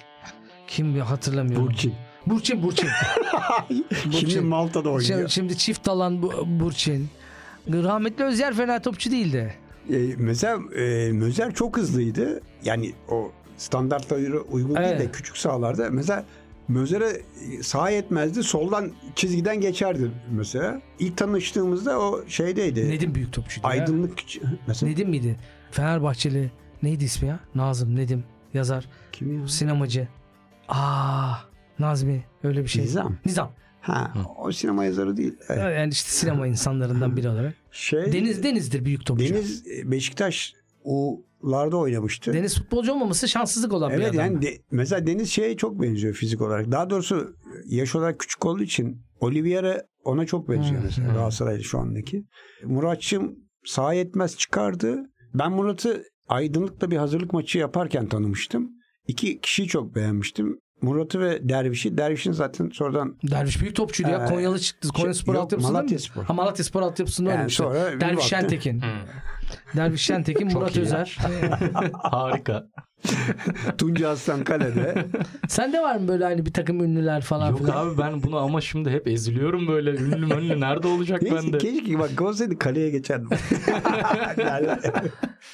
Kim bir hatırlamıyorum. Burçin. Burçin. Burçin. Şimdi Malta'da oynuyor. şimdi, şimdi çift alan bu, Burçin. Rahmetli Özyer fena topçu değildi. E, mesela e, Mözer çok hızlıydı. Yani o standartlara uygun Evet. değil de küçük sahalarda mesela Mözer'e sağ yetmezdi. Soldan çizgiden geçerdi mesela. İlk tanıştığımızda o şeydeydi. Nedim büyük topçuydu ya. Aydınlık mesela. Nedim miydi? Fenerbahçeli. Neydi ismi ya? Nazım Nedim yazar. Kim ya? Sinemacı. Aa Nazmi öyle bir şey. Nizam. Nizam. Ha, o sinema yazarı değil. Evet. Yani işte sinema insanlarından biri olarak. Şey, Deniz Deniz'dir büyük topçu. Deniz e, Beşiktaş U'larda oynamıştı. Deniz futbolcu olmaması şanssızlık olan bir Evet adam. yani de- mesela Deniz şeye çok benziyor fizik olarak. Daha doğrusu yaş olarak küçük olduğu için Oliveira ona çok benziyor Hmm, mesela hmm. Galatasaraylı şu andaki. Muratçım sahaya etmez çıkardı. Ben Murat'ı Aydınlık'ta bir hazırlık maçı yaparken tanımıştım. İki kişiyi çok beğenmiştim. Murat'ı ve Derviş'i. Derviş'in zaten sonradan Derviş büyük topçuydu ya. Ee, Konyalı çıktı. Konya şey- Spor altyapısında Malatya mı? Spor. Ha Malatya Spor altyapısında Yani oynamıştı. sonra bir Derviş baktı. Şentekin. Derviş Şentekin, Çok Murat iyi. Özer. Harika. Tunca Aslan Kale'de. Sende var mı böyle hani bir takım ünlüler falan Yok filan? abi ben bunu ama şimdi hep eziliyorum böyle ünlü mönlü nerede olacak bende? keşke bak olsaydı kaleye geçerdim.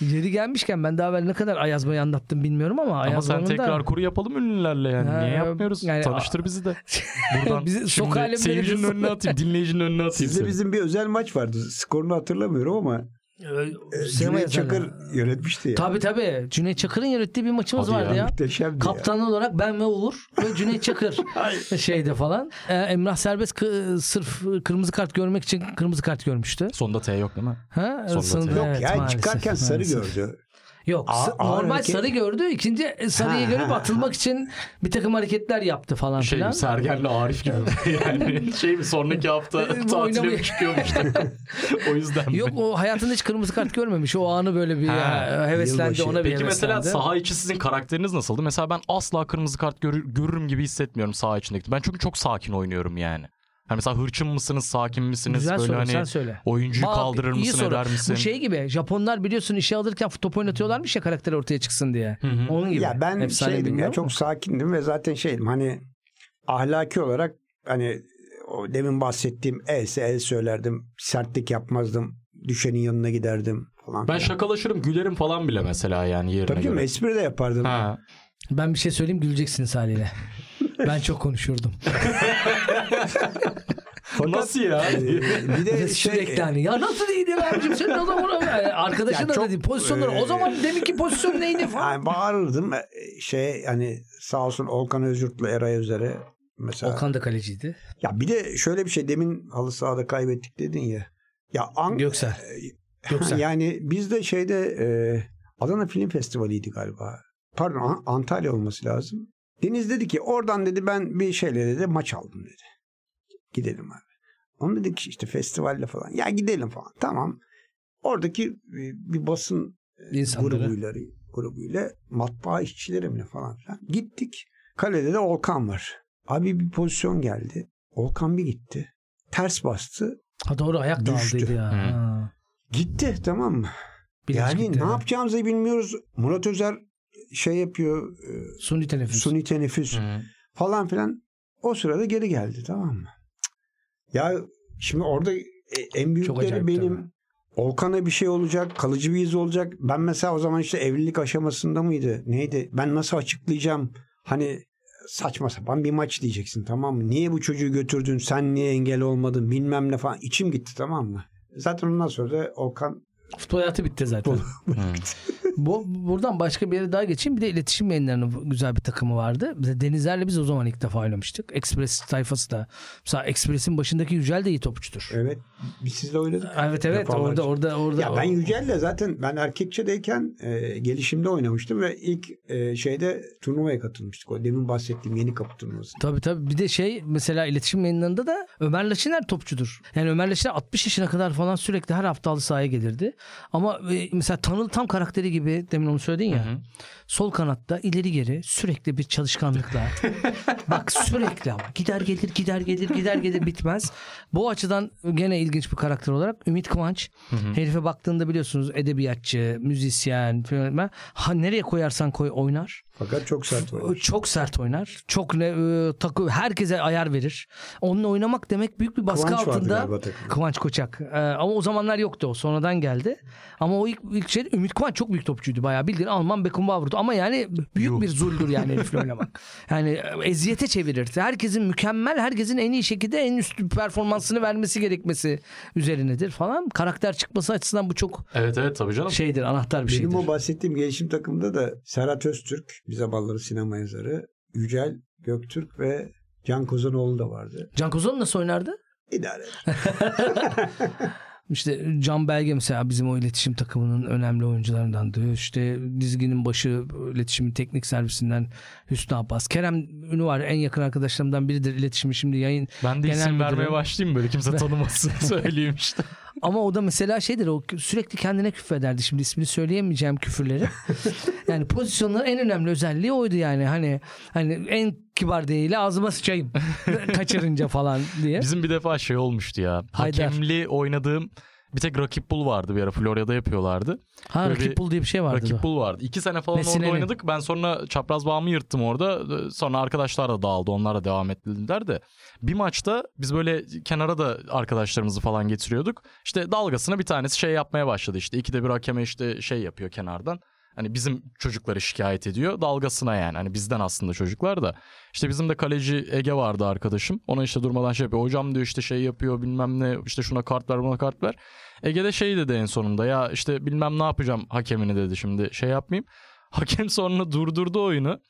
Yeri gelmişken ben daha evvel ne kadar Ayaz Bey'i anlattım bilmiyorum ama Ayaz Ama sen de- tekrar kuru yapalım ünlülerle yani. Ha, Niye yapmıyoruz? yani- Tanıştır bizi de. Buradan Bizi şimdi seyircinin önüne atayım, dinleyicinin önüne atayım Sizde seni. bizim bir özel maç vardı. Skorunu hatırlamıyorum ama sinema Cüneyt yazarları. Çakır yönetmişti ya. Tabii tabii. Cüneyt Çakır'ın yönettiği bir maçımız Hadi vardı ya. ya. Muhteşemdi ya. Kaptan olarak ben ve Uğur ve Cüneyt Çakır şeyde falan. Ee, Emrah Serbest kı- sırf kırmızı kart görmek için kırmızı kart görmüştü. Sonunda T yok değil mi? Ha? Sonunda Sınırda- tabii. Yok evet, maalesef, çıkarken sarı maalesef. gördü. Yok ağır normal hareket- sarı gördü. İkinci sarıyı Ha, görüp atılmak için bir takım hareketler yaptı falan Şey filan. Sergen'le Arif gibi. yani şey mi sonraki hafta tatile Oynamaya- mi çıkıyormuş takım? o yüzden mi? Yok o hayatında hiç kırmızı kart görmemiş. O anı böyle bir Ha, ya, heveslendi yılbaşı. ona bir Peki mesela heveslendi. saha içi sizin karakteriniz nasıldı? Mesela ben asla kırmızı kart görür, görürüm gibi hissetmiyorum saha içindeki. Ben çünkü çok sakin oynuyorum yani. Hani mesela hırçın mısınız, sakin misiniz? Güzel Böyle soru hani sen söyle. oyuncuyu Bak, kaldırır iyi mısın, soru. eder misin? Bu şey gibi Japonlar biliyorsun işe alırken top oynatıyorlarmış ya karakter ortaya çıksın diye. Onun gibi. Ya ben Efsane şeydim ya çok sakindim ve zaten şeydim hani ahlaki olarak hani o demin bahsettiğim else el söylerdim. Sertlik yapmazdım. Düşenin yanına giderdim falan. Ben filan. şakalaşırım, gülerim falan bile mesela yani yerine Tabii göre. espri de yapardım. Ha. Ben bir şey söyleyeyim güleceksiniz haliyle. ben çok konuşurdum. Nasıl ya? Ee, bir de şey, Sürekli hani ya nasıl iyiydi abicim sen o zaman Yani arkadaşın Ya da çok, dedi pozisyonları e, o zaman demek ki pozisyon neydi falan. yani bağırırdım Ee, şey hani sağ olsun Olkan Özgürt'le Eray Özer'e mesela. Volkan da kaleciydi. Ya bir de şöyle bir şey demin halı sahada kaybettik dedin ya. Ya An- Göksel. Göksel. yani biz de şeyde e, Adana Film Festivali'ydi galiba. Pardon An- Antalya olması lazım. Deniz dedi ki oradan dedi ben bir şeyle dedi maç aldım dedi. Gidelim abi. Onu dedik ki işte festivalle falan. Ya gidelim falan. Tamam. Oradaki e, bir basın e, İnsanları. grubuyla, grubuyla matbaa işçileri mi falan filan. Gittik. Kalede de Olkan var. Abi bir pozisyon geldi. Olkan bir gitti. Ters bastı. Ha doğru ayak Düştü. ya. Ha. Gitti tamam mı? Bilinç yani gitti. ne yapacağımızı bilmiyoruz. Murat Özer şey yapıyor. e, Suni teneffüs. suni teneffüs Hı. falan filan. O sırada geri geldi tamam mı? Ya şimdi orada e, en büyükleri benim. Olkan'a bir şey olacak. Kalıcı bir iz olacak. Ben mesela o zaman işte evlilik aşamasında mıydı? Neydi? Ben nasıl açıklayacağım? Hani saçma sapan bir maç diyeceksin tamam mı? Niye bu çocuğu götürdün? Sen niye engel olmadın? Bilmem ne falan. İçim gitti tamam mı? Zaten ondan sonra da Olkan Futbol hayatı bitti zaten. Bu, buradan başka bir yere daha geçeyim. Bir de iletişim yayınlarının güzel bir takımı vardı. Denizler'le biz o zaman ilk defa oynamıştık. Express tayfası da. Mesela Express'in başındaki Yücel de iyi topçudur. evet biz sizle oynadık. Evet evet Defalarca. orada orada orada. Ya ben Yücel'le zaten ben erkekçedeyken e, gelişimde oynamıştım ve ilk e, şeyde turnuvaya katılmıştık. O demin bahsettiğim yeni kapı turnuvası. Tabii tabii. Bir de şey mesela iletişim yayınlarında da Ömer Laşiner topçudur. Yani Ömer Laşiner 60 yaşına kadar falan sürekli her hafta halı sahaya gelirdi. Ama e, mesela Tanıl tam karakteri gibi demin onu söyledin ya. Hı hı. Sol kanatta ileri geri sürekli bir çalışkanlıkla. Bak sürekli ama gider gelir gider gelir gider gelir bitmez. Bu açıdan gene ilginç bir karakter olarak Ümit Kıvanç. Herife baktığında biliyorsunuz edebiyatçı, müzisyen falan. Ha nereye koyarsan koy oynar. Fakat çok sert oynadı. Çok sert oynar. Çok ne, e, takı herkese ayar verir. Onunla oynamak demek büyük bir baskı Kıvanç vardı altında. Kıvanç Koçak. E, ama o zamanlar yoktu o. Sonradan geldi. Ama o ilk, ilk şey Ümit Kıvanç çok büyük topçu. topçuydu bayağı bildiğin Alman Beckenbauer'du ama yani büyük Yuh. bir zuldür yani herifle oynamak. Yani eziyete çevirir. Herkesin mükemmel, herkesin en iyi şekilde en üst performansını vermesi gerekmesi üzerinedir falan. Karakter çıkması açısından bu çok Evet evet tabii canım. şeydir, anahtar bir Benim şeydir. o bahsettiğim gelişim takımında da Serhat Öztürk, bize balları sinema yazarı, Yücel Göktürk ve Can Kozanoğlu da vardı. Can Kozan nasıl oynardı? İdare eder. İşte Can Belge mesela bizim o iletişim takımının önemli oyuncularındandı. İşte dizginin başı iletişimin teknik servisinden Hüsnü Abbas. Kerem Ünü var en yakın arkadaşlarımdan biridir iletişimi şimdi yayın. Ben de Genel isim vermeye müdürüm. başlayayım böyle kimse tanımasın söyleyeyim işte. Ama o da mesela şeydir o sürekli kendine küfrederdi. Şimdi ismini söyleyemeyeceğim küfürleri. yani pozisyonların en önemli özelliği oydu yani. Hani hani en kibar değil ağzıma sıçayım kaçırınca falan diye. Bizim bir defa şey olmuştu ya. Haydar. Hakemli oynadığım bir tek rakip bul vardı bir ara Florya'da yapıyorlardı. Ha böyle rakip bul diye bir şey vardı. Rakip bul vardı. İki sene falan Vesile'nin. orada oynadık. Ben sonra çapraz bağımı yırttım orada. Sonra arkadaşlar da dağıldı. Onlar da devam ettiler de. Bir maçta biz böyle kenara da arkadaşlarımızı falan getiriyorduk. İşte dalgasına bir tanesi şey yapmaya başladı işte. İkide bir hakeme işte şey yapıyor kenardan. Hani bizim çocukları şikayet ediyor. Dalgasına yani. Hani bizden aslında çocuklar da. İşte bizim de kaleci Ege vardı arkadaşım. Ona işte durmadan şey yapıyor. Hocam diyor işte şey yapıyor bilmem ne. işte şuna kart ver buna kart ver. Ege de şey dedi en sonunda. Ya işte bilmem ne yapacağım hakemini dedi şimdi. Şey yapmayayım. Hakem sonra durdurdu oyunu.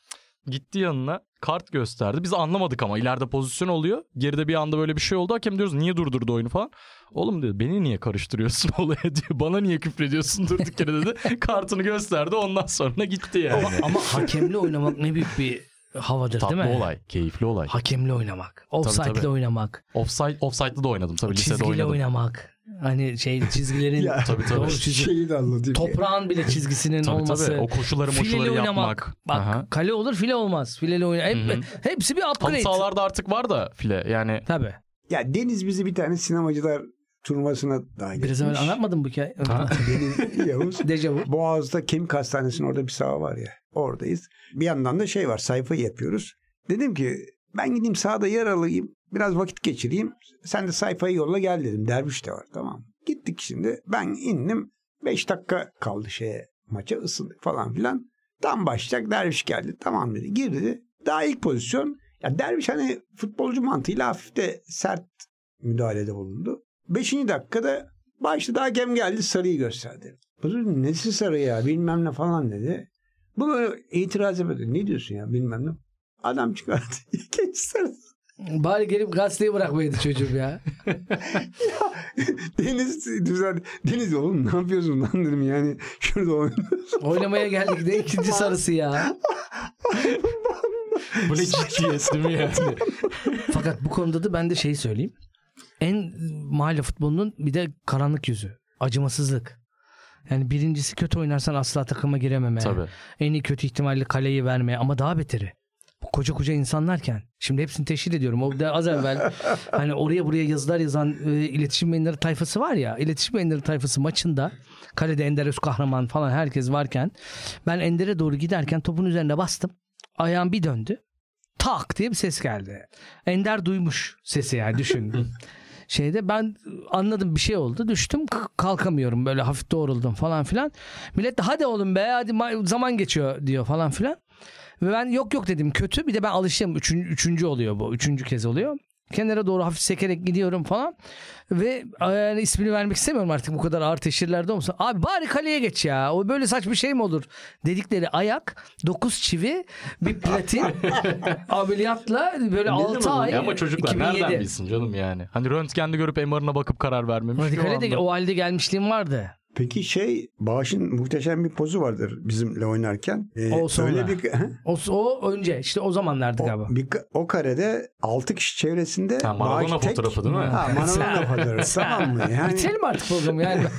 Gitti yanına kart gösterdi. Biz anlamadık ama ileride pozisyon oluyor. Geride bir anda böyle bir şey oldu. Hakem diyoruz niye durdurdu oyunu falan. Oğlum dedi beni niye karıştırıyorsun olaya diyor. Bana niye küfrediyorsun durduk yere dedi. Kartını gösterdi ondan sonra gitti yani. Ama, ama hakemli oynamak ne büyük bir havadır Tatlı değil mi? olay, keyifli olay. Hakemli oynamak. Offside'li tabii. oynamak. Offside, offside'lı da oynadım tabii lisede Çizgiyle oynadım. oynamak. Hani şey çizgilerin Ya, Tabii tabii. doğru çizgi. Şeyi de anlatayım. Toprağın bile çizgisinin Tabii olması. tabii. O koşuları Fileli moşuları oynamak. yapmak. Bak Aha. kale olur file olmaz. Fileli oyna. Hep, hepsi bir Halı upgrade. sahalarda artık var da file yani. Tabii. Ya Deniz bizi bir tane sinemacılar turnuvasına dahil Biraz evvel etmiş. anlatmadım bu hikayeyi. Benim Yavuz. Dejavu. Boğaz'da Kemik Hastanesi'nin orada bir saha var ya. Oradayız. Bir yandan da şey var sayfayı yapıyoruz. Dedim ki ben gideyim sahada yer alayım. Biraz vakit geçireyim. Sen de sayfayı yolla gel dedim. Derviş de var tamam. Gittik şimdi. Ben indim. 5 dakika kaldı şeye maça ısındık falan filan. Tam başlayacak Derviş geldi. Tamam dedi. Girdi. Daha ilk pozisyon. Ya Derviş hani futbolcu mantığıyla hafif de sert müdahalede bulundu. Beşinci dakikada başladı hakem geldi sarıyı gösterdi. Bu dedim, nesi sarı ya bilmem ne falan dedi. Bu böyle itiraz etmedi. Ne diyorsun ya bilmem ne. Adam çıkardı. İkinci sarı. Bari gelip gazeteyi bırakmaydı çocuğum ya. Deniz düzeldi. Deniz oğlum ne yapıyorsun lan dedim yani. Şurada oynuyorsun. Oynamaya geldik de ikinci sarısı ya. Bu ne ciddiyet değil mi yani? Fakat bu konuda da ben de şey söyleyeyim. En mahalle futbolunun bir de karanlık yüzü. Acımasızlık. Yani birincisi kötü oynarsan asla takıma girememe. Tabii. En iyi kötü ihtimalle kaleyi verme ama daha beteri. Bu koca koca insanlarken. Şimdi hepsini teşhir ediyorum. O da az evvel hani oraya buraya yazılar yazan e, iletişim yayınları tayfası var ya. İletişim yayınları tayfası maçında kalede Ender Özkahraman falan herkes varken ben Ender'e doğru giderken topun üzerine bastım. Ayağım bir döndü. Tak diye bir ses geldi. Ender duymuş sesi yani düşün. Şeyde ben anladım bir şey oldu. Düştüm kalkamıyorum böyle hafif doğruldum falan filan. Millet de hadi oğlum be hadi ma- zaman geçiyor diyor falan filan. Ve ben yok yok dedim kötü. Bir de ben alıştım. Üçüncü, üçüncü oluyor bu. Üçüncü kez oluyor. Kenara doğru hafif sekerek gidiyorum falan. Ve e, yani ismini vermek istemiyorum artık bu kadar ağır teşhirlerde olsa. Abi bari kaleye geç ya. O böyle saçma şey mi olur? Dedikleri ayak, dokuz çivi, bir platin ameliyatla böyle altı ay. Ama çocuklar 2007. nereden bilsin canım yani? Hani röntgende görüp MR'ına bakıp karar vermemiş. Radikale de o halde gelmişliğim vardı. Peki şey Bağış'ın muhteşem bir pozu vardır bizimle oynarken. Ee, O sonra. öyle bir, O, o önce işte o zamanlardı galiba. o, bir, o karede 6 kişi çevresinde Ha, Maradona Bağış tek- fotoğrafı değil mi? Ha, Maradona fotoğrafı tamam mı? Yani Bitirelim artık programı yani.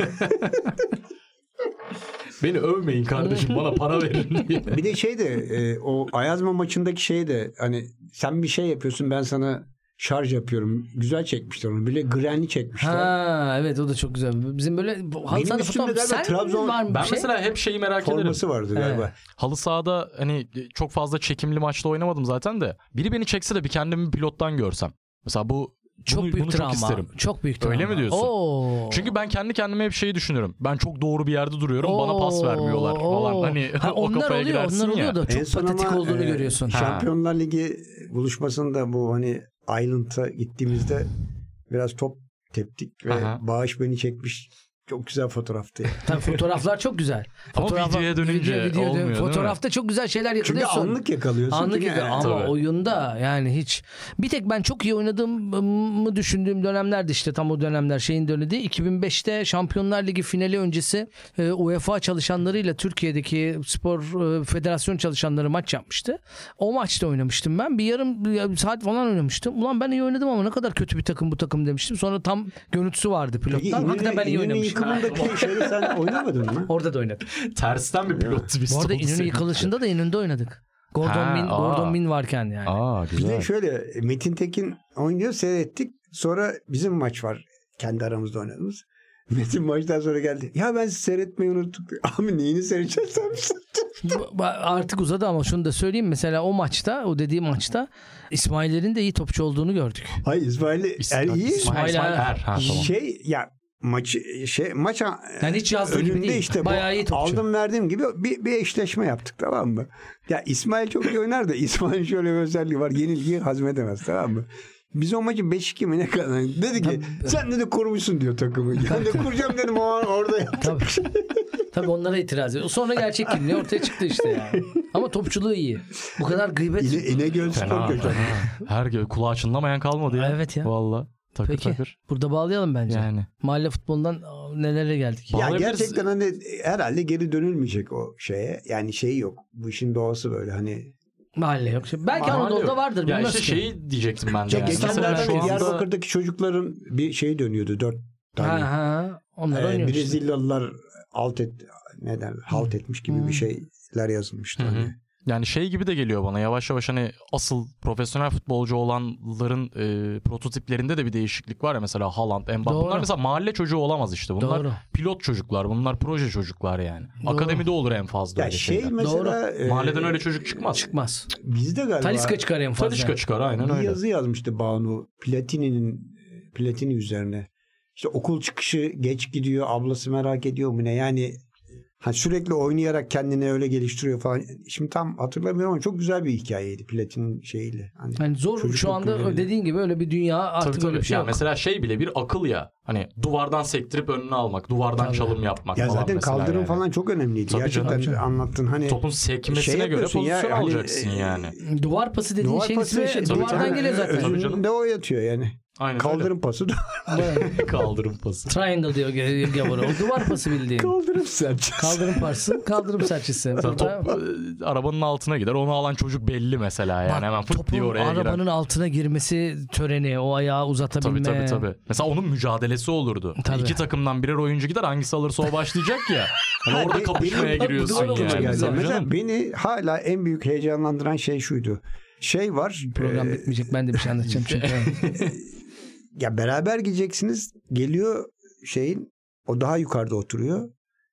Beni övmeyin kardeşim bana para verin diye. bir de şey de e, o Ayazma maçındaki şey de hani sen bir şey yapıyorsun ben sana şarj yapıyorum. Güzel çekmişler onu. Böyle grenli çekmişler. ha evet o da çok güzel. Bizim böyle bu- halı sahada fotoğraf- galiba Sen Trabzon- var mı Ben şey? mesela hep şeyi merak ederim. Forması vardı galiba. Evet. Halı sahada hani çok fazla çekimli maçta oynamadım zaten de. Biri beni çekse de bir kendimi pilottan görsem. Mesela bu Çok Bunu- büyük bunu çok travma. isterim. Çok büyük travma. Öyle mi diyorsun? Oo. Çünkü ben kendi kendime hep şeyi düşünürüm. Ben çok doğru bir yerde duruyorum. Bana pas Oo, vermiyorlar falan. oo. Hani Ha, o onlar kafaya oluyor, girersin onlar ya. oluyor da En çok son patetik ama, olduğunu e, görüyorsun. Ha. Şampiyonlar Ligi buluşmasında bu hani Island'a gittiğimizde biraz top teptik ve Aha. bağış beni çekmiş. Çok güzel fotoğraftı. yani. Tabii fotoğraflar çok güzel. Ama Fotoğraflar- videoya dönünce olmuyor, değil mi? Fotoğrafta çok güzel şeyler Çünkü yakalıyorsun. anlık yakalıyorsun. Anlık ki yakal- yani. ama Tabii. oyunda yani hiç. Bir tek ben çok iyi oynadığımı düşündüğüm dönemlerdi işte tam o dönemler şeyin dönemi. 2005'te Şampiyonlar Ligi finali öncesi e, UEFA çalışanlarıyla Türkiye'deki spor e, federasyon çalışanları maç yapmıştı. O maçta oynamıştım ben. Bir yarım ya, bir saat falan oynamıştım. Ulan ben iyi oynadım ama ne kadar kötü bir takım bu takım demiştim. Sonra tam görüntüsü vardı pilottan. Hakikaten ben iyi İnönü oynamışım. Yıkımındaki şeyi sen oynamadın mı? Orada da oynadım. Tersten bir pilot twist Bu arada oldu İnönü senin. yıkılışında da İnönü'nde oynadık. Gordon Ha, Min, aa. Gordon Min varken yani. Aa Bir de şöyle Metin Tekin oynuyor seyrettik. Sonra bizim maç var. Kendi aramızda oynadığımız. Metin maçtan sonra geldi. Ya ben sizi seyretmeyi unuttuk. Abi neyini seyredeceğiz sen misin? Bu- bu- Artık uzadı ama şunu da söyleyeyim. Mesela o maçta, o dediğim maçta İsmail'lerin de iyi topçu olduğunu gördük. Hayır İsmail'i İs- er iyi. İsmail, İsmail. Er. Ha, tamam. Şey ya maç şey maç Yani hiç yazdığı gibi önünde değil. işte bu Bayağı iyi topçu. aldım verdiğim gibi bir, bir eşleşme yaptık tamam mı? Ya İsmail çok iyi oynar da İsmail şöyle bir özelliği var. Yenilgiyi hazmedemez tamam mı? Biz o maçı 5-2 mi ne kadar? Dedi ki sen de korumuşsun diyor takımı. Ben de kuracağım dedim o an orada yaptık. Tabii. Tabii onlara itiraz ediyor. Sonra gerçek kimliği ortaya çıktı işte yani. Ama topçuluğu iyi. Bu kadar gıybet. İne, İnegöl spor. Her gün kulağı çınlamayan kalmadı ya. Evet ya. Valla. Takır Peki. takır. Burada bağlayalım bence. Yani. Mahalle futbolundan nelere geldik. Ya Bağlayabiliriz. gerçekten hani herhalde geri dönülmeyecek o şeye. Yani şey yok. Bu işin doğası böyle hani. Mahalle yok. Belki Mahalle Anadolu'da yok. vardır. Ya işte ki. şeyi diyecektim ben de. Ya yani. geçenlerde Mesela şu anda Diyarbakır'daki çocukların bir şey dönüyordu. Dört tane. Ha ha. Onlar Ee, oynuyor işte. Brezilyalılar alt et ne derler halt etmiş gibi Hmm. bir şeyler yazılmıştı. Hı hı. Hani. Yani şey gibi de geliyor bana yavaş yavaş hani asıl profesyonel futbolcu olanların e, prototiplerinde de bir değişiklik var ya mesela Haaland, Mbappe. Doğru. Bunlar mesela mahalle çocuğu olamaz işte. Bunlar Doğru. pilot çocuklar, bunlar proje çocuklar yani. Doğru. Akademide olur en fazla Ya öyle şey şeyler. mesela e, Mahalleden öyle çocuk çıkmaz. Çıkmaz. bizde galiba Taliska çıkar en fazla. Tadişka çıkar aynen bir öyle. yazı yazmıştı Banu Platini'nin Platini üzerine. İşte okul çıkışı geç gidiyor, ablası merak ediyor mu ne? Yani ha sürekli oynayarak kendini öyle geliştiriyor falan. Şimdi tam hatırlamıyorum ama çok güzel bir hikayeydi Platin şeyiyle. Hani Yani zor şu anda günlerinde. dediğin gibi öyle bir dünya artık Tabii tabii. öyle bir şey ya yok. mesela şey bile bir akıl ya. Hani duvardan sektirip önüne almak, duvardan Tabii. çalım yapmak ya falan zaten kaldırım yani. falan çok önemliydi. Tabii Gerçekten canım. anlattın hani Topun sekmesine şey göre yapıyorsun ya, pozisyon hani, alacaksın e, yani. Duvar pası dediğin duvar şeyin pası ismi şey- duvardan geliyor zaten. Özünde o yatıyor yani. Aynen Kaldırım pası Böyle Kaldırım pası. Triangle diyor. O duvar pası bildiğin. kaldırım serçesi. Kaldırım pası, kaldırım serçesi. Burada top e, arabanın altına gider. Onu alan çocuk belli mesela yani. bak, Hemen topun diye oraya arabanın girer. altına girmesi töreni, o ayağı uzatabilme. Tabii tabii tabii. Mesela onun mücadelesi olurdu. Tabii. İki takımdan birer oyuncu gider hangisi alırsa o başlayacak ya. Hani orada kapışmaya giriyorsun yani. Tabii Mesela canım. beni hala en büyük heyecanlandıran şey şuydu. Şey var. Program e, bitmeyecek ben de bir şey anlatacağım çünkü. Ya beraber gideceksiniz. Geliyor şeyin o daha yukarıda oturuyor.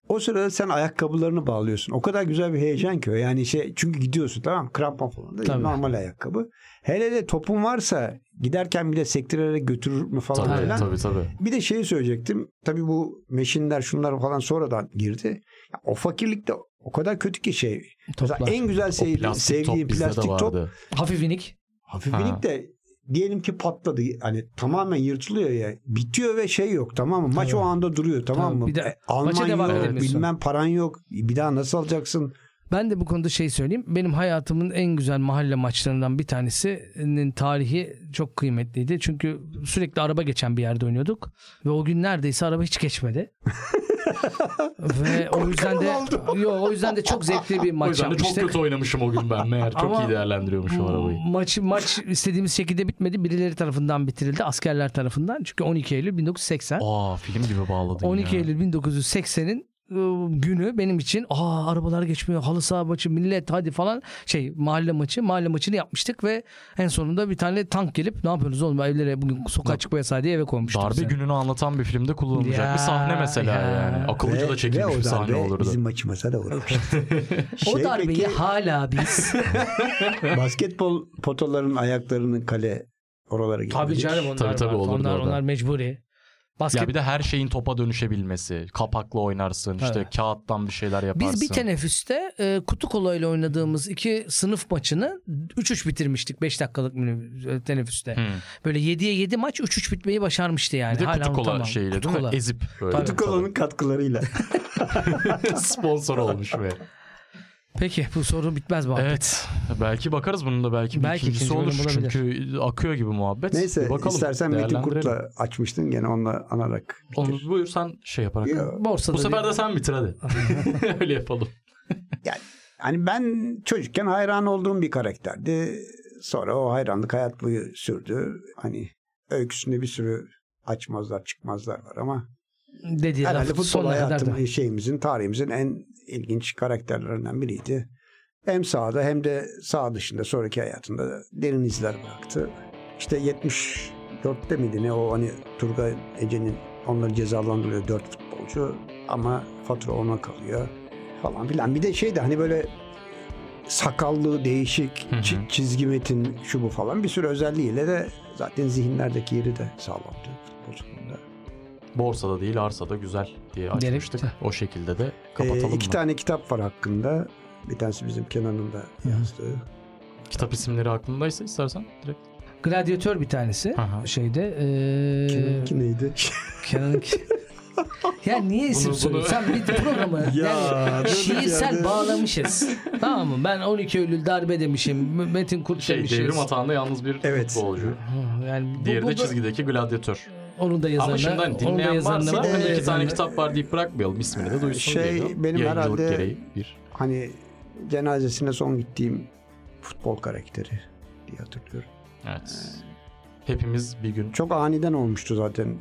O sırada sen ayakkabılarını bağlıyorsun. O kadar güzel bir heyecan ki o. Yani şey çünkü gidiyorsun tamam mı? krampon falan da değil, Tabii. normal ayakkabı. Hele de topun varsa giderken bir de sektirerek götürür mü falan Tabii filan. tabii tabii. Bir de şeyi söyleyecektim. Tabii bu meşinler şunlar falan sonradan girdi. Ya o fakirlikte o kadar kötü ki şey. Mesela Toplar. en güzel sev- plastik sevdiğim top plastik top vardı. Hafif inik. hafif Ha. de diyelim ki patladı. Hani tamamen yırtılıyor ya. Bitiyor ve şey yok tamam mı? Maç Tabii. o anda duruyor tamam Tabii. mı? Bir de E, Alman maça devam yok, bilmem paran yok. Bir daha nasıl alacaksın? Ben de bu konuda şey söyleyeyim. Benim hayatımın en güzel mahalle maçlarından bir tanesinin tarihi çok kıymetliydi. Çünkü sürekli araba geçen bir yerde oynuyorduk. Ve o gün neredeyse araba hiç geçmedi. Ve o yüzden de yo, o yüzden de çok zevkli bir O maç yüzden de çok yapmıştık. kötü oynamışım o gün ben. Meğer çok Ama- iyi değerlendiriyormuşum arabayı. Maç maç istediğimiz şekilde bitmedi. Birileri tarafından bitirildi. Askerler tarafından. Çünkü 12 Eylül 1980. Aa film gibi bağladın 12 ya. Eylül 1980'in ıı, günü benim için aa arabalar geçmiyor halı saha maçı millet hadi falan şey mahalle maçı mahalle maçını yapmıştık ve en sonunda bir tane tank gelip ne yapıyorsunuz oğlum evlere bugün sokağa çıkma yasağı diye eve koymuştuk. Darbe bizi. gününü anlatan bir filmde kullanılacak Ya, bir sahne mesela ya. yani. Akıllıca da çekilmiş ve bir o sahne olurdu. bizim maçımıza da vurmuş. o Şey darbeyi peki, hala biz basketbol potalarının ayaklarının kale oralara geldik. Tabii canım onlar Tabii, tabii, var. olurdu onlar, onlar mecburi. Basket Ya bir de her şeyin topa dönüşebilmesi. Kapakla oynarsın, işte Evet. kağıttan bir şeyler yaparsın. Biz bir teneffüste e, kutu kolayla oynadığımız iki sınıf maçını 3-3 bitirmiştik 5 dakikalık e, teneffüste. Hı. Böyle 7'ye 7 maç 3-3 bitmeyi başarmıştı yani. Bir de Hala kutu kola unutamam. şeyiyle Kutu değil mi? kola. Ezip böyle. Tabii. Tukalanın katkılarıyla. Sponsor olmuş ve. Peki bu soru bitmez muhabbet. Evet. Belki bakarız bunun da belki bir Belki ikincisi ikinci olur. olabilir. Çünkü akıyor gibi muhabbet. Neyse Bir bakalım, istersen Metin. Kurt'la açmıştın gene onunla anarak Onu bitir. buyur sen şey yaparak. Borsada Bu sefer de sen bitir hadi. Öyle yapalım. Hani ben çocukken hayran olduğum bir karakterdi. Sonra o hayranlık hayat boyu sürdü. Hani öyküsünde bir sürü açmazlar çıkmazlar var ama dediği herhalde futbol sonuna kadar da. hayatımın şeyimizin tarihimizin en ilginç karakterlerinden biriydi. Hem sahada hem de sağ dışında sonraki hayatında da derin izler bıraktı. İşte 74'te miydi ne o hani Turgay Ece'nin onları cezalandırıyor dört futbolcu ama fatura ona kalıyor falan filan. Bir de şey de hani böyle sakallı, değişik, Hı hı. çi- çizgi metin şu bu falan bir sürü özelliğiyle de zaten zihinlerdeki yeri de sağlamdı. Borsada değil arsada güzel diye açmıştık. Gerek- O şekilde de Ee, kapatalım iki mı? tane kitap var hakkında. Bir tanesi bizim Kenan'ın da yazdığı. Kitap isimleri aklındaysa istersen direkt. Gladyatör bir tanesi Aha. şeyde. E, Kenan'ınki neydi? Kenan'ın ya niye isim Bunu- söylüyorsun? Sen bir programı Ya, yani şiirsel yerde. bağlamışız. tamam mı? Ben 12 Eylül darbe demişim. Metin Kurt Şey demişiz. devrim atağında yalnız bir Evet. futbolcu. Yani bu, Diğeri bu de çizgideki gladyatör. Onun da yazarına. Ama hani da dinleyen yazarına varsa da iki tane kitap var deyip bırakmayalım. İsmini de duysun Şey, diye. benim herhalde- gereği bir. Hani cenazesine son gittiğim futbol karakteri diye hatırlıyorum. Evet. Hepimiz bir gün Çok aniden olmuştu zaten.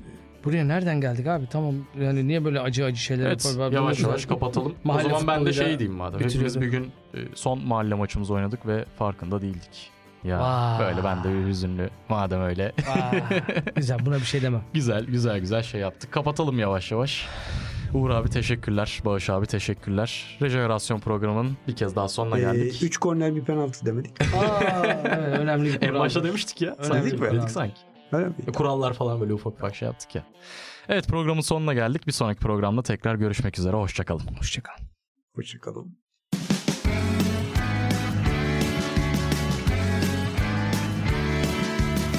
Buraya nereden geldik abi? Tamam yani niye böyle acı acı şeyler Evet yapar- yavaş yavaş kapatalım. o Mahalle zaman ben de şey diyeyim madem. Hepimiz bir gün e, son mahalle maçımızı oynadık ve farkında değildik. Ya Vay. böyle ben de bir hüzünlü madem öyle. Aa, güzel buna bir şey demem. güzel güzel güzel şey yaptık. Kapatalım yavaş yavaş. Uğur abi teşekkürler. Bağış abi teşekkürler. Rejenerasyon programının bir kez daha sonuna Ee, geldik. üç korner bir penaltı demedik. Aa, evet, önemli bir en kural. başta demiştik ya. Öyle Sanki dedik mi? Dedik sanki. Öyle mi? Kurallar falan böyle ufak ufak şey yaptık ya. Evet programın sonuna geldik. Bir sonraki programda tekrar görüşmek üzere. Hoşçakalın. Hoşçakalın. Hoşçakalın.